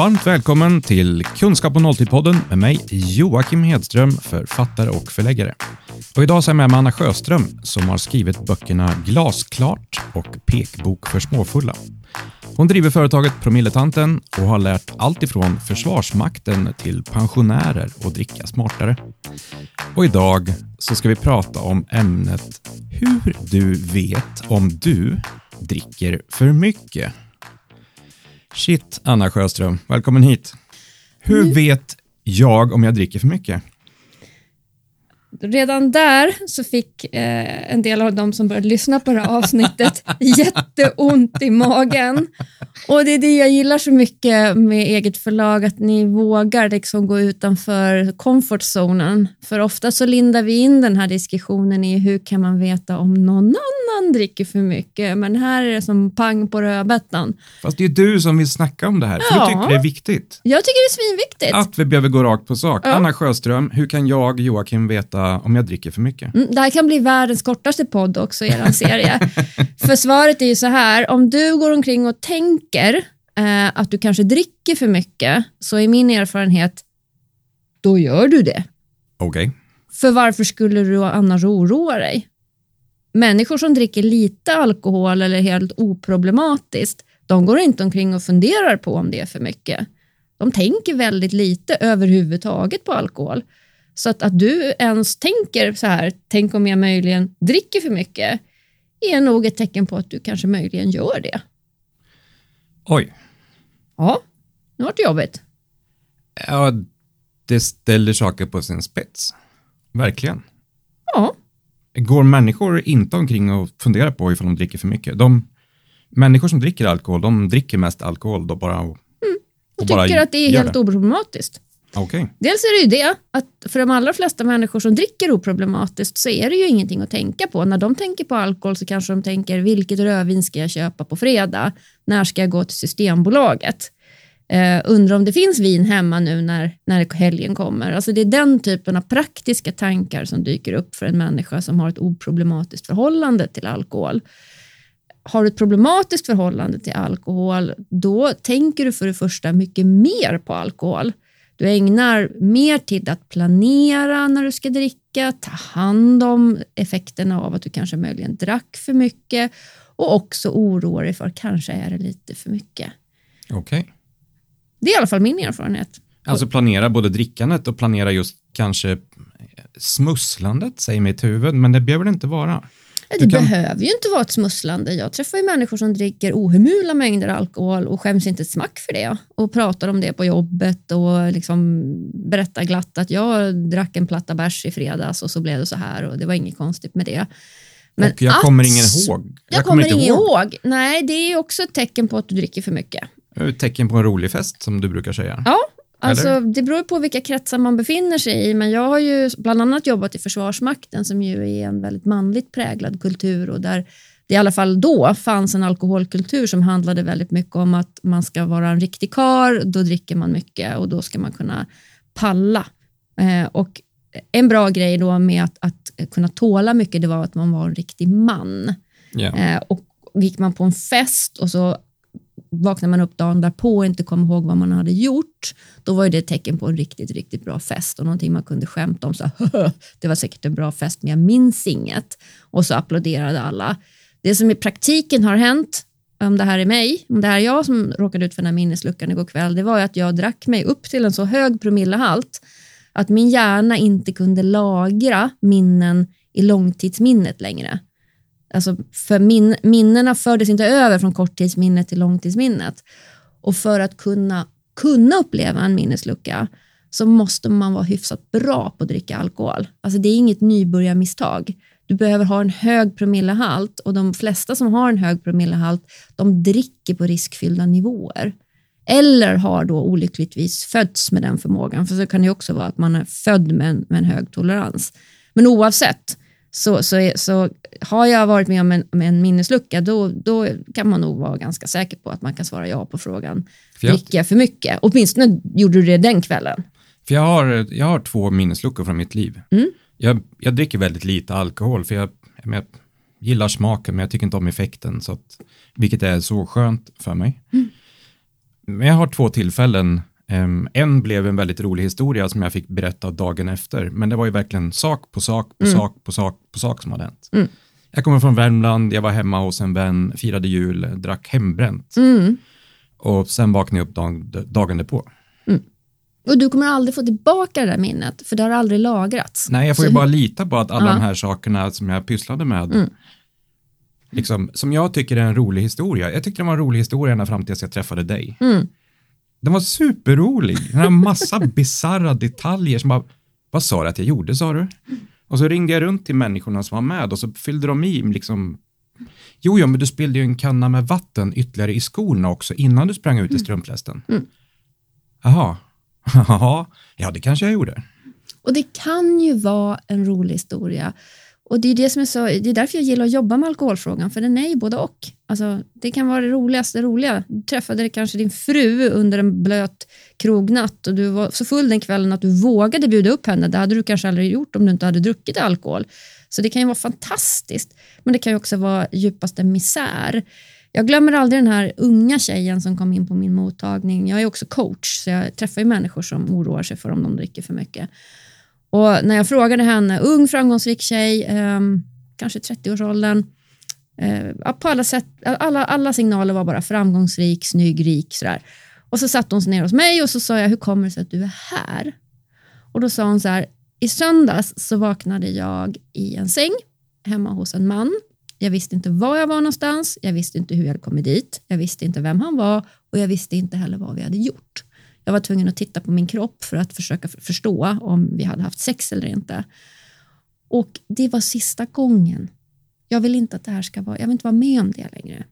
Varmt välkommen till Kunskap och nolltid-podden med mig Joakim Hedström, författare och förläggare. Och idag så är jag med mig Anna Sjöström som har skrivit böckerna Glasklart och Pekbok för småfulla. Hon driver företaget Promilletanten och har lärt allt ifrån Försvarsmakten till pensionärer att dricka smartare. Och idag så ska vi prata om ämnet hur du vet om du dricker för mycket. Shit, Anna Sjöström, välkommen hit. Hur vet jag om jag dricker för mycket? Redan där så fick eh, en del av de som började lyssna på det här avsnittet jätteont i magen. Och det är det jag gillar så mycket med eget förlag, att ni vågar liksom gå utanför comfort zonen. För ofta så lindar vi in den här diskussionen i hur kan man veta om någon annan dricker för mycket. Men här är det som pang på rödbetan. Fast det är du som vill snacka om det här, för Ja. du tycker det är viktigt. Jag tycker det är svinviktigt. Att vi behöver gå rakt på sak. Ja. Anna Sjöström, hur kan jag, Joakim, veta om jag dricker för mycket? Mm, Det här kan bli världens kortaste podd också, er serie. för svaret är ju så här, om du går omkring och tänker eh, att du kanske dricker för mycket, så är min erfarenhet, då gör du det. Okej. För varför skulle du annars oroa dig? Människor som dricker lite alkohol eller helt oproblematiskt, de går inte omkring och funderar på om det är för mycket. De tänker väldigt lite överhuvudtaget på alkohol. Så att, att du ens tänker så här, tänk om jag möjligen dricker för mycket, är nog ett tecken på att du kanske möjligen gör det. Oj. Ja, nu vart det jobbigt. Ja, det ställer saker på sin spets. Verkligen. Ja, Går människor inte omkring och funderar på ifall de dricker för mycket? De människor som dricker alkohol, de dricker mest alkohol då bara och, och bara tycker att det är helt oproblematiskt. Okay. Dels är det ju det, att för de allra flesta människor som dricker oproblematiskt så är det ju ingenting att tänka på. När de tänker på alkohol så kanske de tänker vilket rödvin ska jag köpa på fredag? När ska jag gå till Systembolaget? Uh, undrar om det finns vin hemma nu när, när helgen kommer. Alltså det är den typen av praktiska tankar som dyker upp för en människa som har ett oproblematiskt förhållande till alkohol. Har du ett problematiskt förhållande till alkohol, då tänker du för det första mycket mer på alkohol. Du ägnar mer tid att planera när du ska dricka, ta hand om effekterna av att du kanske möjligen drack för mycket och också oroa dig för kanske är det lite för mycket. Okej. Det är i alla fall min erfarenhet. Alltså planera både drickandet och planera just kanske smusslandet, säger mitt huvud, men det behöver det inte vara. Det kan- behöver ju inte vara ett smusslande. Jag träffar ju människor som dricker ohemula mängder alkohol och skäms inte ett smack för det och pratar om det på jobbet och liksom berättar glatt att jag drack en platta bärs i fredags och så blev det så här och det var inget konstigt med det. Men och jag att- kommer ingen ihåg. Jag, kommer ingen ihåg. Nej, det är också ett tecken på att du dricker för mycket. Ett tecken på en rolig fest, som du brukar säga. Ja, alltså det beror på vilka kretsar man befinner sig i, men jag har ju bland annat jobbat i Försvarsmakten som ju är en väldigt manligt präglad kultur och där det i alla fall då fanns en alkoholkultur som handlade väldigt mycket om att man ska vara en riktig kar, då dricker man mycket och då ska man kunna palla. Eh, och en bra grej då med att, att kunna tåla mycket, det var att man var en riktig man. Ja. Eh, och gick man på en fest och så Vaknar man upp dagen därpå och inte kommer ihåg vad man hade gjort, då var ju det ett tecken på en riktigt, riktigt bra fest och någonting man kunde skämta om. Så, det var säkert en bra fest, men jag minns inget. Och så applåderade alla. Det som i praktiken har hänt, om det här är mig, om det här är jag som råkade ut för den här minnesluckan igår kväll, det var ju att jag drack mig upp till en så hög promillehalt att min hjärna inte kunde lagra minnen i långtidsminnet längre. Alltså för min, minnena fördes inte över från korttidsminnet till långtidsminnet. Och för att kunna, kunna uppleva en minneslucka så måste man vara hyfsat bra på att dricka alkohol. Alltså det är inget nybörjarmisstag. Du behöver ha en hög promillehalt och de flesta som har en hög promillehalt de dricker på riskfyllda nivåer. Eller har då olyckligtvis fötts med den förmågan. För så kan det ju också vara att man är född med en, med en hög tolerans. Men oavsett så, så, så har jag varit med om en, med en minneslucka då, då kan man nog vara ganska säker på att man kan svara ja på frågan. Dricker jag för mycket? Åtminstone gjorde du det den kvällen. för jag, har, jag har två minnesluckor från mitt liv. Mm. Jag, jag dricker väldigt lite alkohol, för jag, jag gillar smaken, men jag tycker inte om effekten, så att, vilket är så skönt för mig. Mm. Men jag har två tillfällen. Em, en blev en väldigt rolig historia som jag fick berätta dagen efter, men det var ju verkligen sak på sak på sak på sak på sak som hade hänt. Mm. Jag kommer från Värmland, jag var hemma hos en vän, firade jul, drack hembränt Mm. och sen vaknade jag upp dagen, dagen därpå. Och du kommer aldrig få tillbaka det där minnet, för det har aldrig lagrats. Nej, jag får ju bara lita på att alla Ja. de här sakerna som jag pysslade med, Mm. liksom, som jag tycker är en rolig historia. Jag tyckte det var en rolig historia ända fram tills jag träffade dig. Mm. Den var superrolig. Den har massa bisarra detaljer som bara, vad sa du att jag gjorde, sa du? Och så ringde jag runt till människorna som var med och så fyllde de i liksom, jo, jo, men du spillde ju en kanna med vatten ytterligare i skorna också innan du sprang ut i strumplästen. Mm. Jaha. ja det kanske jag gjorde. Och det kan ju vara en rolig historia. Och det är, det som är, så, det är därför jag gillar att jobba med alkoholfrågan, för den är ju både och. Alltså, det kan vara det roligaste roliga. Du träffade kanske din fru under en blöt krognatt och du var så full den kvällen att du vågade bjuda upp henne. Det hade du kanske aldrig gjort om du inte hade druckit alkohol. Så det kan ju vara fantastiskt, men det kan ju också vara djupaste misär. Jag glömmer aldrig den här unga tjejen som kom in på min mottagning. Jag är också coach, så jag träffar ju människor som oroar sig för om de dricker för mycket. Och när jag frågade henne, ung framgångsrik tjej, ehm, eh, kanske 30-årsåldern, eh, på alla, sätt, alla, alla signaler var bara framgångsrik, snygg, rik. Sådär. Och så satt hon sig ner hos mig och så sa jag, hur kommer det sig att du är här? Och då sa hon så här, i söndags så vaknade jag i en säng hemma hos en man. Jag visste inte var jag var någonstans, jag visste inte hur jag hade kommit dit, jag visste inte vem han var och jag visste inte heller vad vi hade gjort. Jag var tvungen att titta på min kropp för att försöka förstå om vi hade haft sex eller inte. Och det var sista gången. Jag vill inte att det här ska vara, jag vill inte vara med om det längre.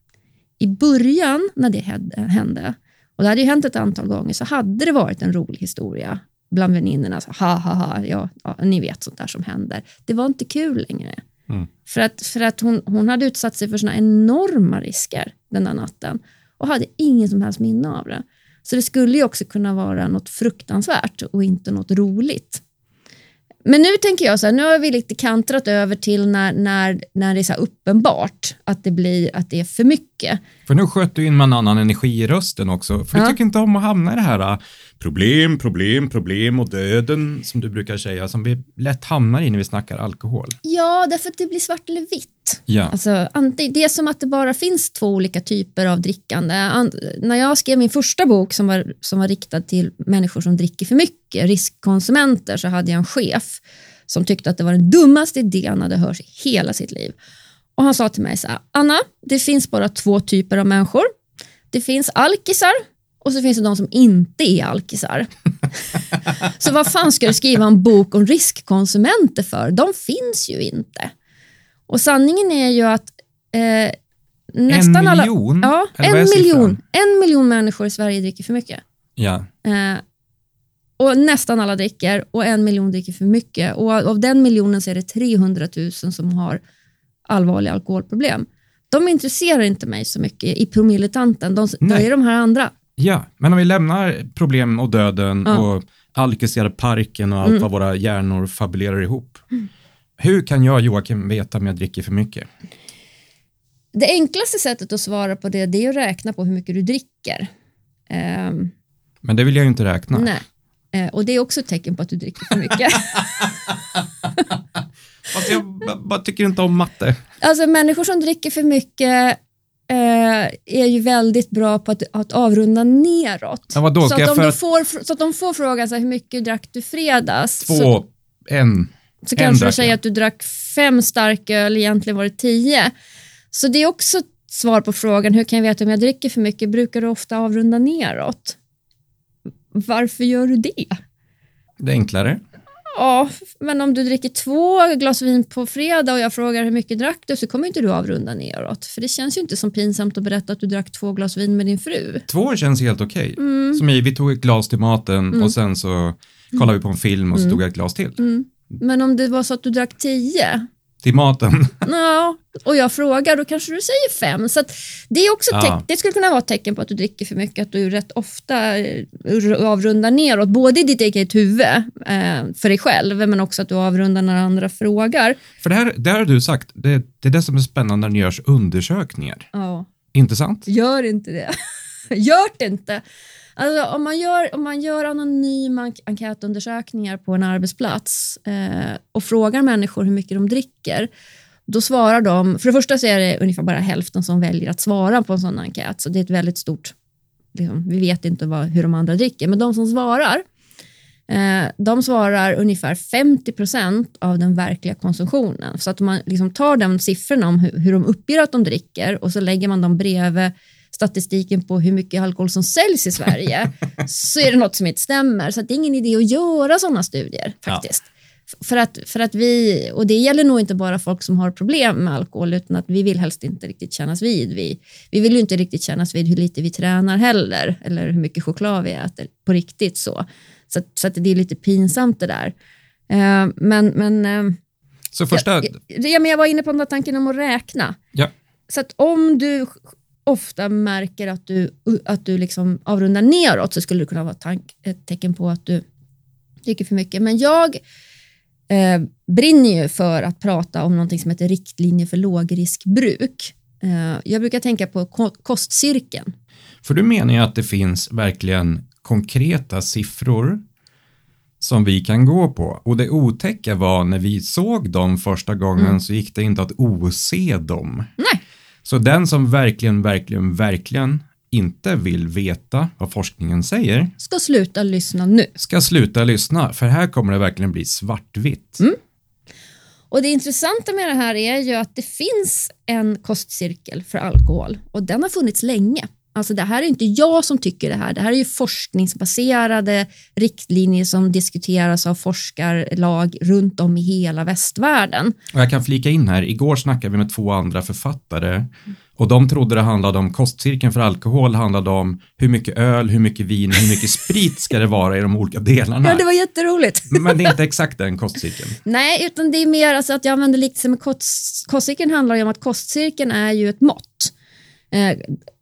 I början när det hände, och det hade ju hänt ett antal gånger, så hade det varit en rolig historia bland väninnorna. Så, ha, ha, ha, ja, ja, ni vet sånt där som händer. Det var inte kul längre. Mm. För att, för att hon, hon hade utsatt sig för såna enorma risker den där natten och hade ingen som helst minne av det. Så det skulle ju också kunna vara något fruktansvärt och inte något roligt. Men nu tänker jag så här, nu har vi lite kantrat över till när, när, när det är så här uppenbart att det blir att det är för mycket. För nu sköt du in med en annan energi i rösten också. För Ja. du tycker inte om att hamna i det här äh, problem, problem, problem och döden som du brukar säga, som vi lätt hamnar i när vi snackar alkohol. Ja, därför att det blir svart eller vitt. Ja. Alltså, det är som att det bara finns två olika typer av drickande. An- när jag skrev min första bok som var, som var riktad till människor som dricker för mycket, riskkonsumenter, så hade jag en chef som tyckte att det var den dummaste idén han hade hört i hela sitt liv. Och Han sa till mig så här, Anna, det finns bara två typer av människor. Det finns alkisar och så finns det de som inte är alkisar. så vad fan ska du skriva en bok om riskkonsumenter för? De finns ju inte. Och sanningen är ju att eh, nästan en alla... miljon? Ja, en miljon, en miljon människor i Sverige dricker för mycket. Ja. Eh, och nästan alla dricker och en miljon dricker för mycket. Och av den miljonen så är det 300 000 som har allvarliga alkoholproblem. De intresserar inte mig så mycket i promilletanten. De, det är de här andra. ja, men om vi lämnar problem och döden Ja. och alkisar parken och allt Mm. vad våra hjärnor fabulerar ihop. Hur kan jag, Joakim, veta om jag dricker för mycket? Det enklaste sättet att svara på det, det är att räkna på hur mycket du dricker. Ehm, Men det vill jag ju inte räkna. nej. Eh, och det är också ett tecken på att du dricker för mycket. Fast jag bara tycker inte om matte. Alltså människor som dricker för mycket eh, är ju väldigt bra på att, att avrunda neråt. Ja, vadå, så, att om för får, så att de får frågan så här, hur mycket drack du fredags? Två, Så, en. Så en kanske du säger att du drack fem starköl, egentligen var det tio. Så det är också ett svar på frågan, hur kan jag veta om jag dricker för mycket? Brukar du ofta avrunda neråt? Varför gör du det? Det är enklare. Ja, men om du dricker två glas vin på fredag och jag frågar hur mycket drack du så kommer inte du avrunda neråt. För det känns ju inte som pinsamt att berätta att du drack två glas vin med din fru. Två känns helt okej. Mm. Som i, vi tog ett glas till maten och sen så kollade vi på en film och så tog jag ett glas till. Men om det var så att du drack tio Till maten. ja, och jag frågar, då kanske du säger fem. Så det, är också Ja. det skulle kunna vara ett tecken på att du dricker för mycket, att du rätt ofta eh, avrundar neråt, både i ditt eget huvud eh, för dig själv, men också att du avrundar när andra frågar. För det här, det här har du sagt, det, det är det som är spännande när det görs undersökningar. Ja, Inte sant? gör inte det. Gör det inte. Alltså, om, man gör, om man gör anonyma enkätundersökningar på en arbetsplats eh, och frågar människor hur mycket de dricker, då svarar de, för det första så är det ungefär bara hälften som väljer att svara på en sån enkät, så det är ett väldigt stort, liksom, vi vet inte vad, hur de andra dricker, men de som svarar, eh, de svarar ungefär 50 procent av den verkliga konsumtionen. Så att om man liksom tar de siffrorna om hur, hur de uppger att de dricker och så lägger man dem bredvid statistiken på hur mycket alkohol som säljs i Sverige så är det något som inte stämmer. Så det är ingen idé att göra sådana studier faktiskt. Ja. För att, för att vi, och det gäller nog inte bara folk som har problem med alkohol, utan att vi vill helst inte riktigt kännas vid. Vi, vi vill ju inte riktigt kännas vid hur lite vi tränar heller, eller hur mycket choklad vi äter på riktigt så. Så, så att det är lite pinsamt det där. Uh, men, men, uh, så första... Jag, ja, men jag var inne på den där tanken om att räkna. Ja. Så att om du ofta märker att du, att du liksom avrundar neråt så skulle det kunna vara tank, ett tecken på att du dricker för mycket. Men jag eh, brinner ju för att prata om någonting som heter riktlinjer för lågriskbruk. Eh, jag brukar tänka på kostcirkeln. För du menar ju att det finns verkligen konkreta siffror som vi kan gå på. Och det otäcka var när vi såg dem första gången mm. så gick det inte att ose dem. Nej. Så den som verkligen, verkligen, verkligen inte vill veta vad forskningen säger ska sluta lyssna nu. Ska sluta lyssna, för här kommer det verkligen bli svartvitt. Mm. Och det intressanta med det här är ju att det finns en kostcirkel för alkohol och den har funnits länge. Alltså det här är inte jag som tycker det här. Det här är ju forskningsbaserade riktlinjer som diskuteras av forskarlag runt om i hela västvärlden. Och jag kan flika in här, igår snackade vi med två andra författare och de trodde det handlade om kostcirkeln för alkohol handlade om hur mycket öl, hur mycket vin, hur mycket sprit ska det vara i de olika delarna. Ja, det var jätteroligt. Men det är inte exakt den kostcirkeln. Nej, utan det är mer alltså att jag använder liknelse med kost, kostcirkeln handlar ju om att kostcirkeln är ju ett mått. Eh,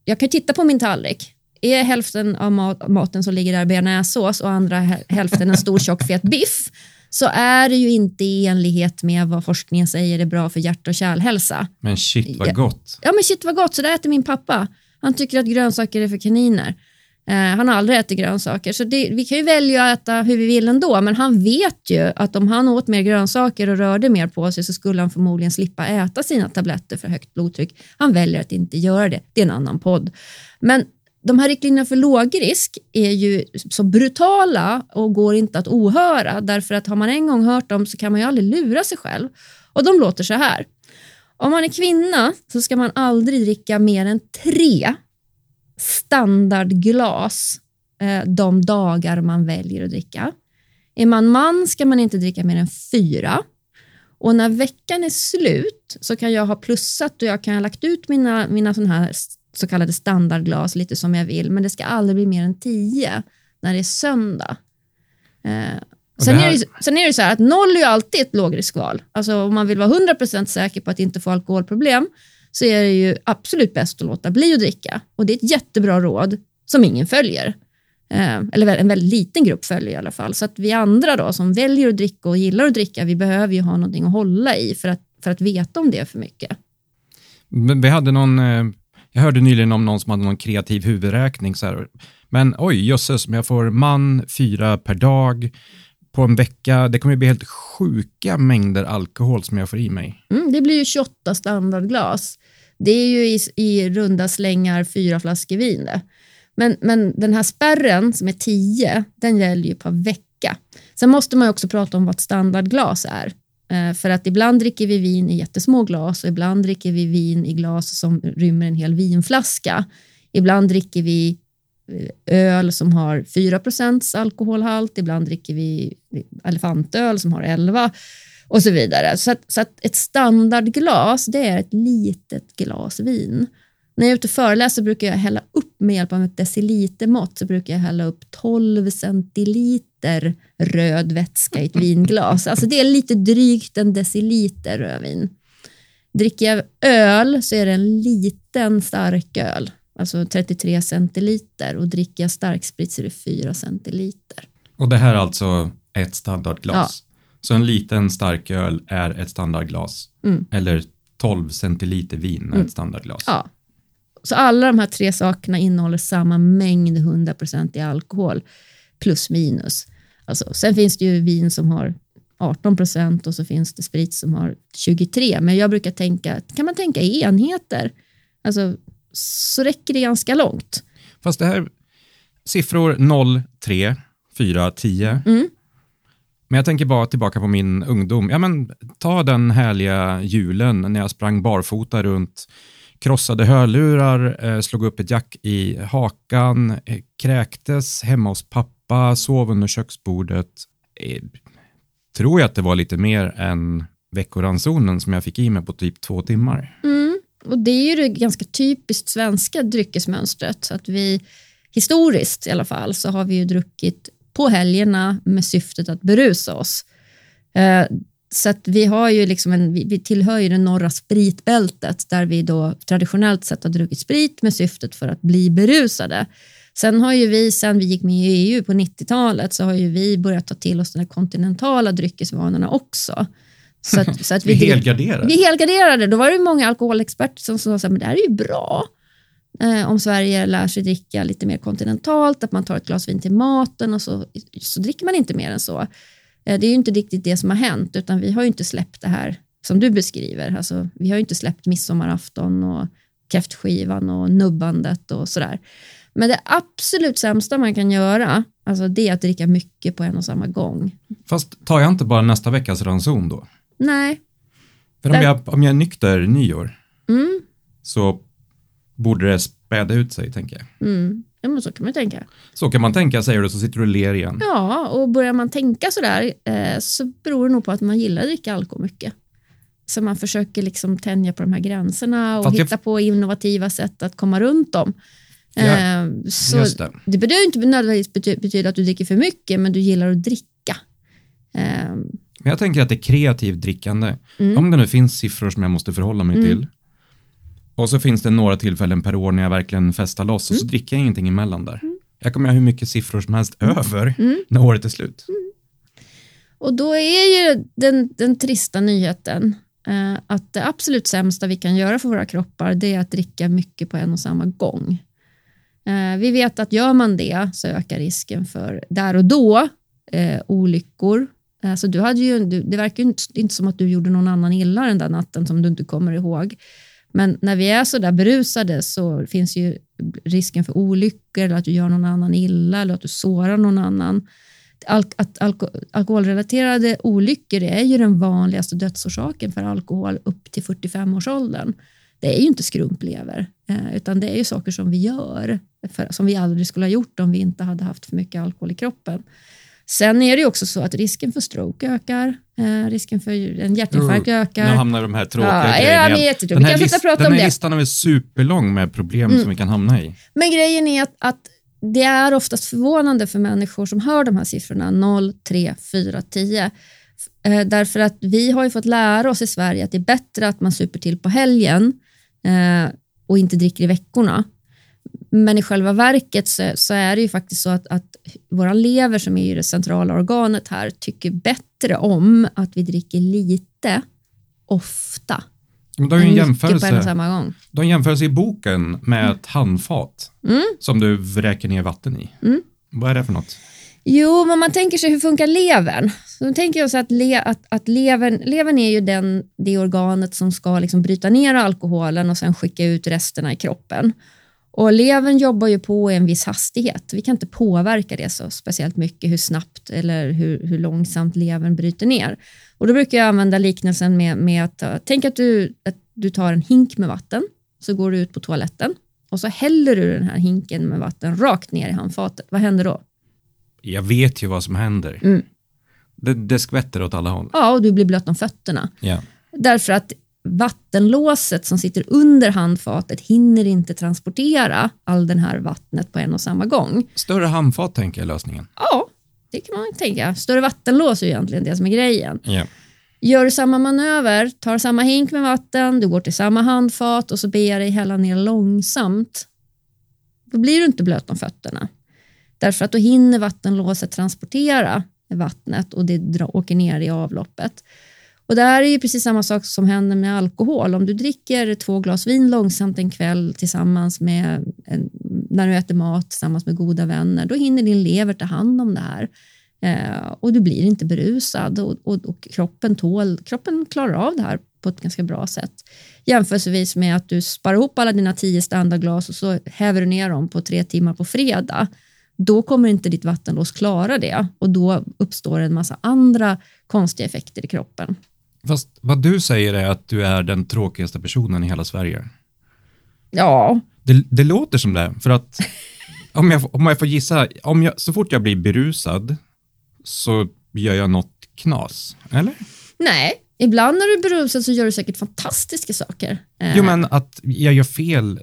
jag kan titta på min tallrik. Är hälften av maten som ligger där bearnaisesås och andra hälften en stor tjock fet biff så är det ju inte i enlighet med vad forskningen säger är bra för hjärt och kärlhälsa. Men shit vad gott. Ja men shit vad gott, så det äter min pappa. Han tycker att grönsaker är för kaniner. Eh, han har aldrig ätit grönsaker, så det, vi kan ju välja att äta hur vi vill ändå, men han vet ju att om han åt mer grönsaker och rörde mer på sig så skulle han förmodligen slippa äta sina tabletter för högt blodtryck. Han väljer att inte göra det. Det är en annan podd. Men de här riktlinjerna för lågrisk är ju så brutala och går inte att ohöra därför att har man en gång hört dem så kan man ju aldrig lura sig själv. Och de låter så här. Om man är kvinna så ska man aldrig dricka mer än tre standardglas eh, de dagar man väljer att dricka. Är man man ska man inte dricka mer än fyra. Och när veckan är slut så kan jag ha plussat och jag kan ha lagt ut mina, mina såna här så kallade standardglas lite som jag vill, men det ska aldrig bli mer än tio när det är söndag. Eh, sen, här... är det, sen är det så här att noll är ju alltid ett lågriskval. Alltså om man vill vara 100% säker på att inte få alkoholproblem så är det ju absolut bäst att låta bli att dricka. Och det är ett jättebra råd som ingen följer. Eh, eller en väldigt liten grupp följer i alla fall. Så att vi andra då som väljer att dricka och gillar att dricka, vi behöver ju ha någonting att hålla i för att, för att veta om det är för mycket. Vi hade någon, eh, jag hörde nyligen om någon som hade någon kreativ huvudräkning. Så här. Men oj, jösses, men jag får man fyra per dag på en vecka. Det kommer bli helt sjuka mängder alkohol som jag får i mig. Mm, det blir ju 28 standardglas. Det är ju i, i runda slängar fyra flaskor vin det. Men, men den här spärren som är 10, den gäller ju per vecka. Sen måste man också prata om vad ett standardglas är. Eh, för att ibland dricker vi vin i jättesmå glas och ibland dricker vi vin i glas som rymmer en hel vinflaska. Ibland dricker vi eh, öl som har 4 procents alkoholhalt, ibland dricker vi eh, elefantöl som har 11 och så vidare. Så att, så att ett standardglas det är ett litet glas vin. När jag är ute och föreläser brukar jag hälla upp med hjälp av ett decilitermått så brukar jag hälla upp 12 centiliter röd vätska i ett vinglas. Alltså det är lite drygt en deciliter rödvin. Dricker jag öl så är det en liten starköl, alltså 33 centiliter och dricker jag starksprit så är det 4 centiliter. Och det här är alltså ett standardglas? Så en liten starköl är ett standardglas? Mm. Eller 12 centiliter vin är mm. ett standardglas? Ja. Så alla de här tre sakerna innehåller samma mängd 100% i alkohol, plus minus. Alltså, sen finns det ju vin som har 18 procent och så finns det sprit som har 23. Men jag brukar tänka, kan man tänka i enheter? Alltså, så räcker det ganska långt. Fast det här, siffror 0, 3, 4, 10. Mm. Men jag tänker bara tillbaka på min ungdom. Ja, men, ta den härliga julen när jag sprang barfota runt, krossade hörlurar, eh, slog upp ett jack i hakan, eh, kräktes hemma hos pappa, sov under köksbordet. Eh, tror jag att det var lite mer än veckoransonen som jag fick i mig på typ två timmar. Mm. Och det är ju det ganska typiskt svenska dryckesmönstret. Så att vi, historiskt i alla fall, så har vi ju druckit på helgerna med syftet att berusa oss. Eh, så att vi, har ju liksom en, vi tillhör ju det norra spritbältet där vi då traditionellt sett har druckit sprit med syftet för att bli berusade. Sen har ju vi, sen vi gick med i EU på 90-talet, så har ju vi börjat ta till oss de kontinentala dryckesvanorna också. Så att, så att vi, vi helgarderade? Vi helgarderade. Då var det många alkoholexperter som sa att det här är ju bra eh, om Sverige lär sig dricka lite mer kontinentalt, att man tar ett glas vin till maten och så, så dricker man inte mer än så. Eh, det är ju inte riktigt det som har hänt, utan vi har ju inte släppt det här som du beskriver. Alltså, vi har ju inte släppt midsommarafton och kräftskivan och nubbandet och sådär. Men det absolut sämsta man kan göra, alltså det är att dricka mycket på en och samma gång. Fast tar jag inte bara nästa veckas ranson då? Nej. För om, jag, om jag är nykter nyår mm. så borde det späda ut sig, tänker jag. Mm. Ja, men så kan man tänka. Så kan man tänka, säger du, så sitter du och ler igen. Ja, och börjar man tänka sådär eh, så beror det nog på att man gillar att dricka alkohol mycket. Så man försöker liksom tänja på de här gränserna och Fast hitta jag... på innovativa sätt att komma runt dem. Ja, eh, så det. det behöver inte nödvändigtvis bety betyda att du dricker för mycket, men du gillar att dricka. Eh. Men jag tänker att det är kreativt drickande. Mm. Om det nu finns siffror som jag måste förhålla mig mm. till, och så finns det några tillfällen per år när jag verkligen festar loss och så mm. dricker jag ingenting emellan där. Mm. Jag kommer ha hur mycket siffror som helst mm. över när året är slut. Och då är ju den, den trista nyheten eh, att det absolut sämsta vi kan göra för våra kroppar det är att dricka mycket på en och samma gång. Eh, vi vet att gör man det så ökar risken för där och då eh, olyckor. Alltså du hade ju, det verkar ju inte, inte som att du gjorde någon annan illa den där natten som du inte kommer ihåg. Men när vi är så där berusade så finns ju risken för olyckor, eller att du gör någon annan illa eller att du sårar någon annan. Al att alko alkoholrelaterade olyckor är ju den vanligaste dödsorsaken för alkohol upp till 45-årsåldern. Det är ju inte skrumplever, eh, utan det är ju saker som vi gör, för, som vi aldrig skulle ha gjort om vi inte hade haft för mycket alkohol i kroppen. Sen är det ju också så att risken för stroke ökar, eh, risken för en hjärtinfarkt mm. ökar. Nu hamnar de här tråkiga ja, grejerna igen. Den här, list, prata den här listan är superlång med problem mm. som vi kan hamna i. Men grejen är att, att det är oftast förvånande för människor som hör de här siffrorna 0, 3, 4, 10. Eh, därför att vi har ju fått lära oss i Sverige att det är bättre att man super till på helgen eh, och inte dricker i veckorna. Men i själva verket så, så, är det ju faktiskt så att, att våra lever som är det centrala organet här tycker bättre om att vi dricker lite ofta. Men du har ju en jämförelse, samma gång. Du har en jämförelse i boken med mm. ett handfat mm. som du vräker ner vatten i. Mm. Vad är det för något? Jo, men man tänker sig hur funkar levern? Så tänker jag så att, le, att, att levern, levern är ju den, det organet som ska liksom bryta ner alkoholen och sen skicka ut resterna i kroppen. Och levern jobbar ju på i en viss hastighet. Vi kan inte påverka det så speciellt mycket hur snabbt eller hur, hur långsamt levern bryter ner. Och då brukar jag använda liknelsen med, med att tänk att du, att du tar en hink med vatten, så går du ut på toaletten och så häller du den här hinken med vatten rakt ner i handfatet. Vad händer då? Jag vet ju vad som händer. Mm. Det, det skvätter åt alla håll. Ja, och du blir blöt om fötterna. Ja. Därför att vattenlåset som sitter under handfatet hinner inte transportera all den här vattnet på en och samma gång. Större handfat tänker jag lösningen. Ja, det kan man tänka. Större vattenlås är egentligen det som är grejen. Ja. Gör du samma manöver, tar samma hink med vatten, du går till samma handfat och så ber jag dig hälla ner långsamt. Då blir du inte blöt om fötterna. Därför att då hinner vattenlåset transportera vattnet och det åker ner i avloppet. Och det här är ju precis samma sak som händer med alkohol. Om du dricker två glas vin långsamt en kväll tillsammans med en, när du äter mat tillsammans med goda vänner, då hinner din lever ta hand om det här. Eh, och du blir inte berusad och, och, och, kroppen, tål, kroppen klarar av det här på ett ganska bra sätt. Jämförelsevis med att du sparar ihop alla dina tio standardglas och så häver du ner dem på tre timmar på fredag. Då kommer inte ditt vattenlås klara det och då uppstår en massa andra konstiga effekter i kroppen. Fast vad du säger är att du är den tråkigaste personen i hela Sverige. Ja. Det, det låter som det, för att om jag, om jag får gissa, om jag, så fort jag blir berusad så gör jag något knas, eller? Nej, ibland när du är berusad så gör du säkert fantastiska saker. Jo, men att jag gör fel,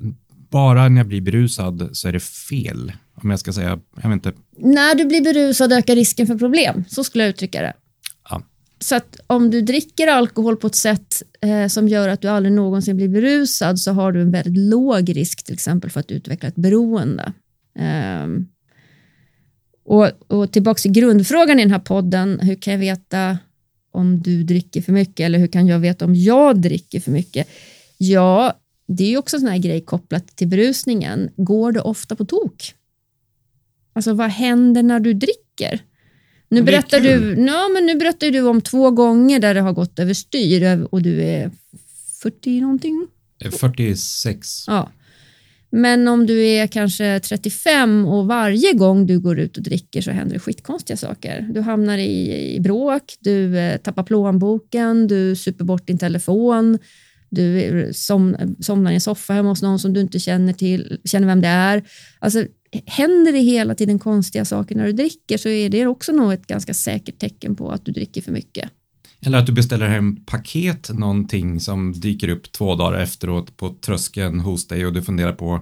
bara när jag blir berusad så är det fel. Om jag ska säga, jag vet inte. När du blir berusad ökar risken för problem, så skulle jag uttrycka det. Så att om du dricker alkohol på ett sätt eh, som gör att du aldrig någonsin blir berusad så har du en väldigt låg risk till exempel för att utveckla ett beroende. Eh, och, och tillbaka till grundfrågan i den här podden, hur kan jag veta om du dricker för mycket eller hur kan jag veta om jag dricker för mycket? Ja, det är ju också en sån här grej kopplat till berusningen. Går det ofta på tok? Alltså vad händer när du dricker? Nu berättar, du, ja, men nu berättar du om två gånger där det har gått överstyr och du är 40 någonting? 46. Ja. Men om du är kanske 35 och varje gång du går ut och dricker så händer det skitkonstiga saker. Du hamnar i, i bråk, du eh, tappar plånboken, du super bort din telefon, du som, somnar i en soffa hemma hos någon som du inte känner, till, känner vem det är. Alltså, händer det hela tiden konstiga saker när du dricker så är det också nog ett ganska säkert tecken på att du dricker för mycket. Eller att du beställer hem paket, någonting som dyker upp två dagar efteråt på tröskeln hos dig och du funderar på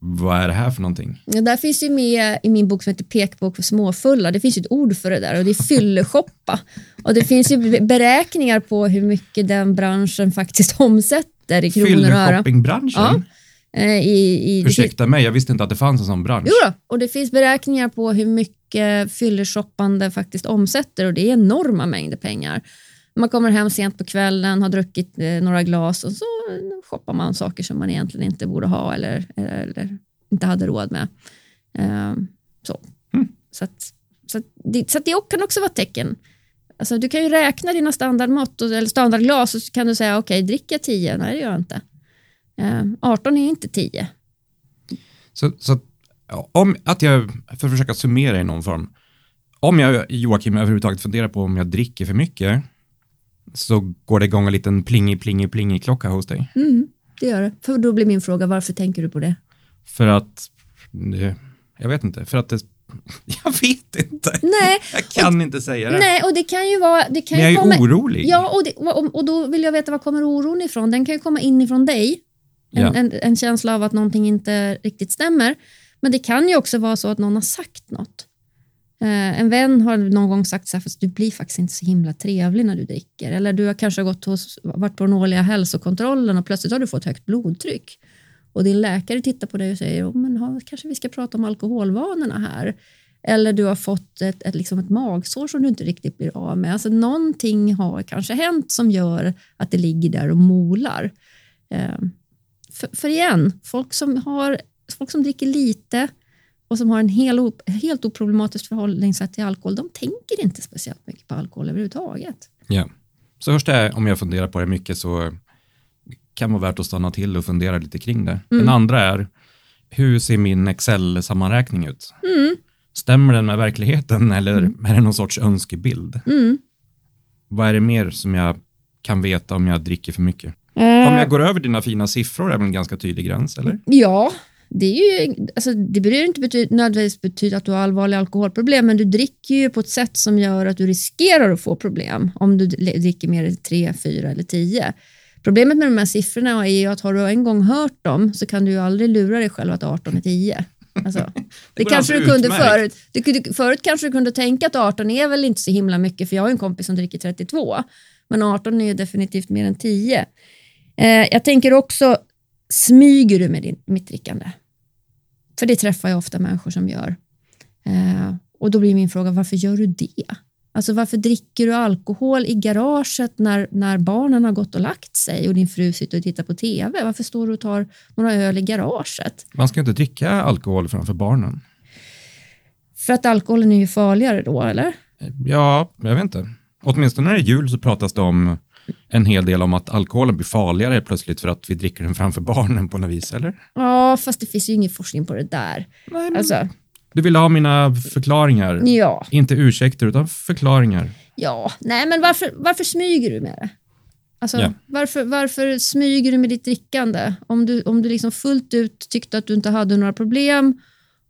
vad är det här för någonting? Ja, där finns ju med i min bok som heter Pekbok för småfulla, det finns ju ett ord för det där och det är fylleshoppa. och det finns ju beräkningar på hur mycket den branschen faktiskt omsätter i kronor och öre. Fylleshoppingbranschen? Ja. Eh, I, i, Ursäkta mig, jag visste inte att det fanns en sån bransch. Jo då, och det finns beräkningar på hur mycket fylleshoppande faktiskt omsätter och det är enorma mängder pengar. Man kommer hem sent på kvällen, har druckit eh, några glas och så shoppar man saker som man egentligen inte borde ha eller, eller, inte hade råd med. Eh, så. Mm. Så, att, så, att det, så att det kan också vara ett tecken. Alltså, du kan ju räkna dina standardmått eller standardglas och så kan du säga okej, okay, dricker jag 10? Nej, det gör jag inte. 18 är inte 10. Så, så om att jag, för att försöka summera i någon form, om jag, Joakim, överhuvudtaget funderar på om jag dricker för mycket, så går det igång en liten plingi, plingi, plingi klocka hos dig. Mm, det gör det. För då blir min fråga, varför tänker du på det? För att, jag vet inte, för att det jag vet inte. Nej, jag kan och, inte säga det. Nej, och det kan ju vara... Det kan Men jag är komma, orolig. Ja, och, det, och, och, då vill jag veta var kommer oron ifrån? Den kan ju komma inifrån dig. En, ja. en, en, känsla av att någonting inte riktigt stämmer. Men det kan ju också vara så att någon har sagt något. Eh, en vän har någon gång sagt så här, fast du blir faktiskt inte så himla trevlig när du dricker. Eller du har kanske gått hos, varit på den årliga hälsokontrollen och plötsligt har du fått högt blodtryck. Och din läkare tittar på dig och säger, oh, men ha, kanske vi ska prata om alkoholvanorna här. Eller du har fått ett, ett, liksom ett magsår som du inte riktigt blir av med. Alltså någonting har kanske hänt som gör att det ligger där och molar. Eh, för, för igen, folk som, har, folk som dricker lite och som har en hel, helt oproblematiskt förhållningssätt till alkohol, de tänker inte speciellt mycket på alkohol överhuvudtaget. Ja, så först är om jag funderar på det mycket så kan det vara värt att stanna till och fundera lite kring det. Mm. Den andra är, hur ser min Excel-sammanräkning ut? Mm. Stämmer den med verkligheten eller mm. är det någon sorts önskebild? Mm. Vad är det mer som jag kan veta om jag dricker för mycket? Eh. Om jag går över dina fina siffror är väl en ganska tydlig gräns, eller? Ja, det, är ju, alltså, det behöver inte betyda, nödvändigtvis betyda att du har allvarliga alkoholproblem, men du dricker ju på ett sätt som gör att du riskerar att få problem om du dricker mer än 3, 4 eller 10. Problemet med de här siffrorna är ju att har du en gång hört dem så kan du ju aldrig lura dig själv att 18 är 10. Alltså, det, det kanske du kunde förut. Du, förut kanske du kunde tänka att 18 är väl inte så himla mycket, för jag har en kompis som dricker 32. Men 18 är definitivt mer än 10. Eh, jag tänker också, smyger du med din, mitt drickande? För det träffar jag ofta människor som gör. Eh, och då blir min fråga, varför gör du det? Alltså varför dricker du alkohol i garaget när, när barnen har gått och lagt sig och din fru sitter och tittar på TV? Varför står du och tar några öl i garaget? Man ska inte dricka alkohol framför barnen. För att alkoholen är ju farligare då, eller? Ja, jag vet inte. Åtminstone när det är jul så pratas det om en hel del om att alkoholen blir farligare plötsligt för att vi dricker den framför barnen på något vis, eller? Ja, fast det finns ju ingen forskning på det där. Nej, men... Alltså, Du vill ha mina förklaringar? ja. Inte ursäkter, utan förklaringar. Ja, nej men varför, varför smyger du med det? Alltså, Ja. varför, varför smyger du med ditt drickande? Om du, om du liksom fullt ut tyckte att du inte hade några problem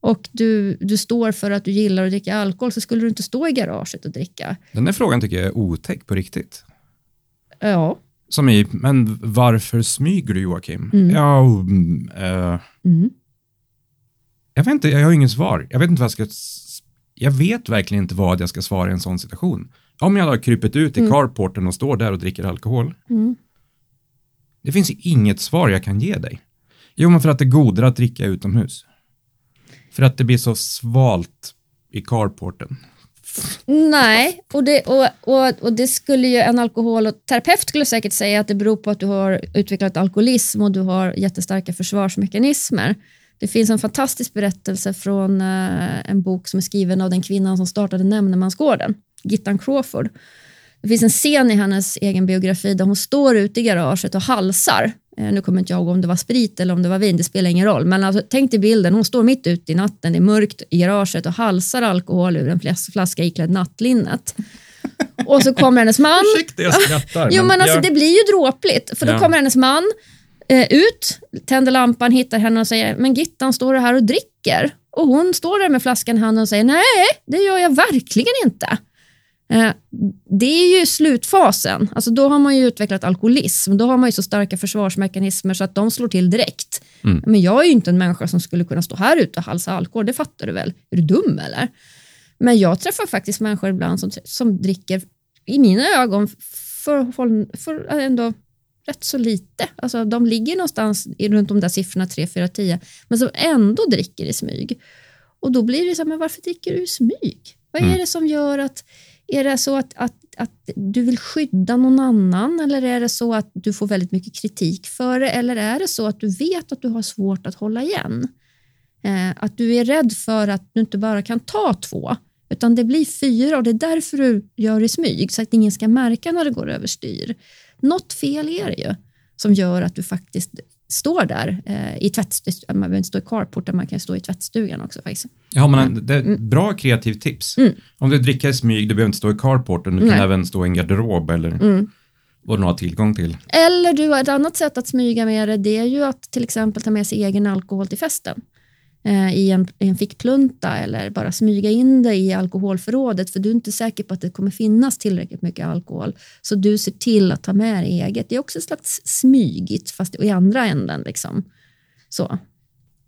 och du, du står för att du gillar att dricka alkohol så skulle du inte stå i garaget och dricka. Den här frågan tycker jag är otäck på riktigt. Ja. Som i, men varför smyger du Joakim? Mm. Ja, mm, eh, Mm. jag vet inte, jag har ingen svar. Jag vet inte vad jag ska, jag vet verkligen inte vad jag ska svara i en sån situation. Om jag har krypit ut i carporten och står där och dricker alkohol. Mm. Det finns inget svar jag kan ge dig. Jo, men för att det är godare att dricka utomhus. För att det blir så svalt i carporten. Nej, och det, och, och, och det skulle ju en alkoholterapeut skulle säkert säga att det beror på att du har utvecklat alkoholism och du har jättestarka försvarsmekanismer. Det finns en fantastisk berättelse från eh, en bok som är skriven av den kvinnan som startade Nämndemansgården, Gittan Crawford. Det finns en scen i hennes egen biografi där hon står ute i garaget och halsar. Eh, nu kommer inte jag ihåg om det var sprit eller om det var vin, det spelar ingen roll. Men alltså, tänk dig bilden, hon står mitt ute i natten, det är mörkt i garaget och halsar alkohol ur en flas- flaska iklädd nattlinnet. Och så kommer hennes man. Ursäkta, jag skrattar. Jo men alltså jag- det blir ju dråpligt. För då Ja. kommer hennes man eh, ut, tänder lampan, hittar henne och säger men Gittan står du här och dricker? Och hon står där med flaskan i handen och säger nej, det gör jag verkligen inte. Eh, det är ju slutfasen. Alltså då har man ju utvecklat alkoholism. Då har man ju så starka försvarsmekanismer så att de slår till direkt. Mm. Men jag är ju inte en människa som skulle kunna stå här ute och halsa alkohol. Det fattar du väl? Är du dum eller? Men jag träffar faktiskt människor ibland som, som dricker, i mina ögon, för, för, för ändå rätt så lite. Alltså, de ligger någonstans runt de där siffrorna 3, 4, 10, men som ändå dricker i smyg. Och då blir det så här, men varför dricker du i smyg? Vad är Mm. det som gör att, är det så att, att, att du vill skydda någon annan eller är det så att du får väldigt mycket kritik för det eller är det så att du vet att du har svårt att hålla igen? Eh, att du är rädd för att du inte bara kan ta två utan det blir fyra och det är därför du gör i smyg så att ingen ska märka när det går överstyr. Något fel är det ju som gör att du faktiskt står där eh, i tvättstugan. Man behöver inte stå i carporten, man kan stå i tvättstugan också faktiskt. Ja, men det är ett bra kreativt tips. Mm. Om du dricker i smyg, du behöver inte stå i carporten, du kan Nej. även stå i en garderob eller Mm. vad du har tillgång till. Eller du ett annat sätt att smyga med det, det är ju att till exempel ta med sig egen alkohol till festen eh, i en, en fickplunta eller bara smyga in det i alkoholförrådet för du är inte säker på att det kommer finnas tillräckligt mycket alkohol. Så du ser till att ta med dig eget. Det är också ett slags smygigt fast i andra änden. Liksom. Så.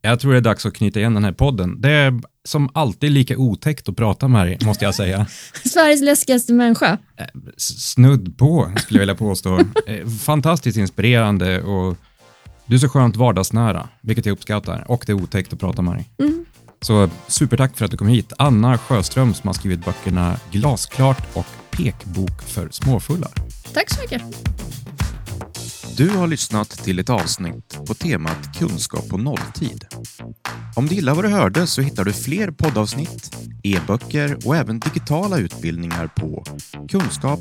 Jag tror det är dags att knyta igen den här podden. Det är som alltid lika otäckt att prata med dig, måste jag säga. Sveriges läskigaste människa. S- Snudd på, skulle jag vilja påstå. Eh, Fantastiskt inspirerande och du är så skönt vardagsnära, vilket jag uppskattar. Och det är otäckt att prata med dig. Mm. Så supertack för att du kom hit. Anna Sjöström som har skrivit böckerna Glasklart och Pekbok för småfullar. Tack så mycket. Du har lyssnat till ett avsnitt på temat kunskap på nolltid. Om du gillar vad du hörde så hittar du fler poddavsnitt, e-böcker och även digitala utbildningar på kunskap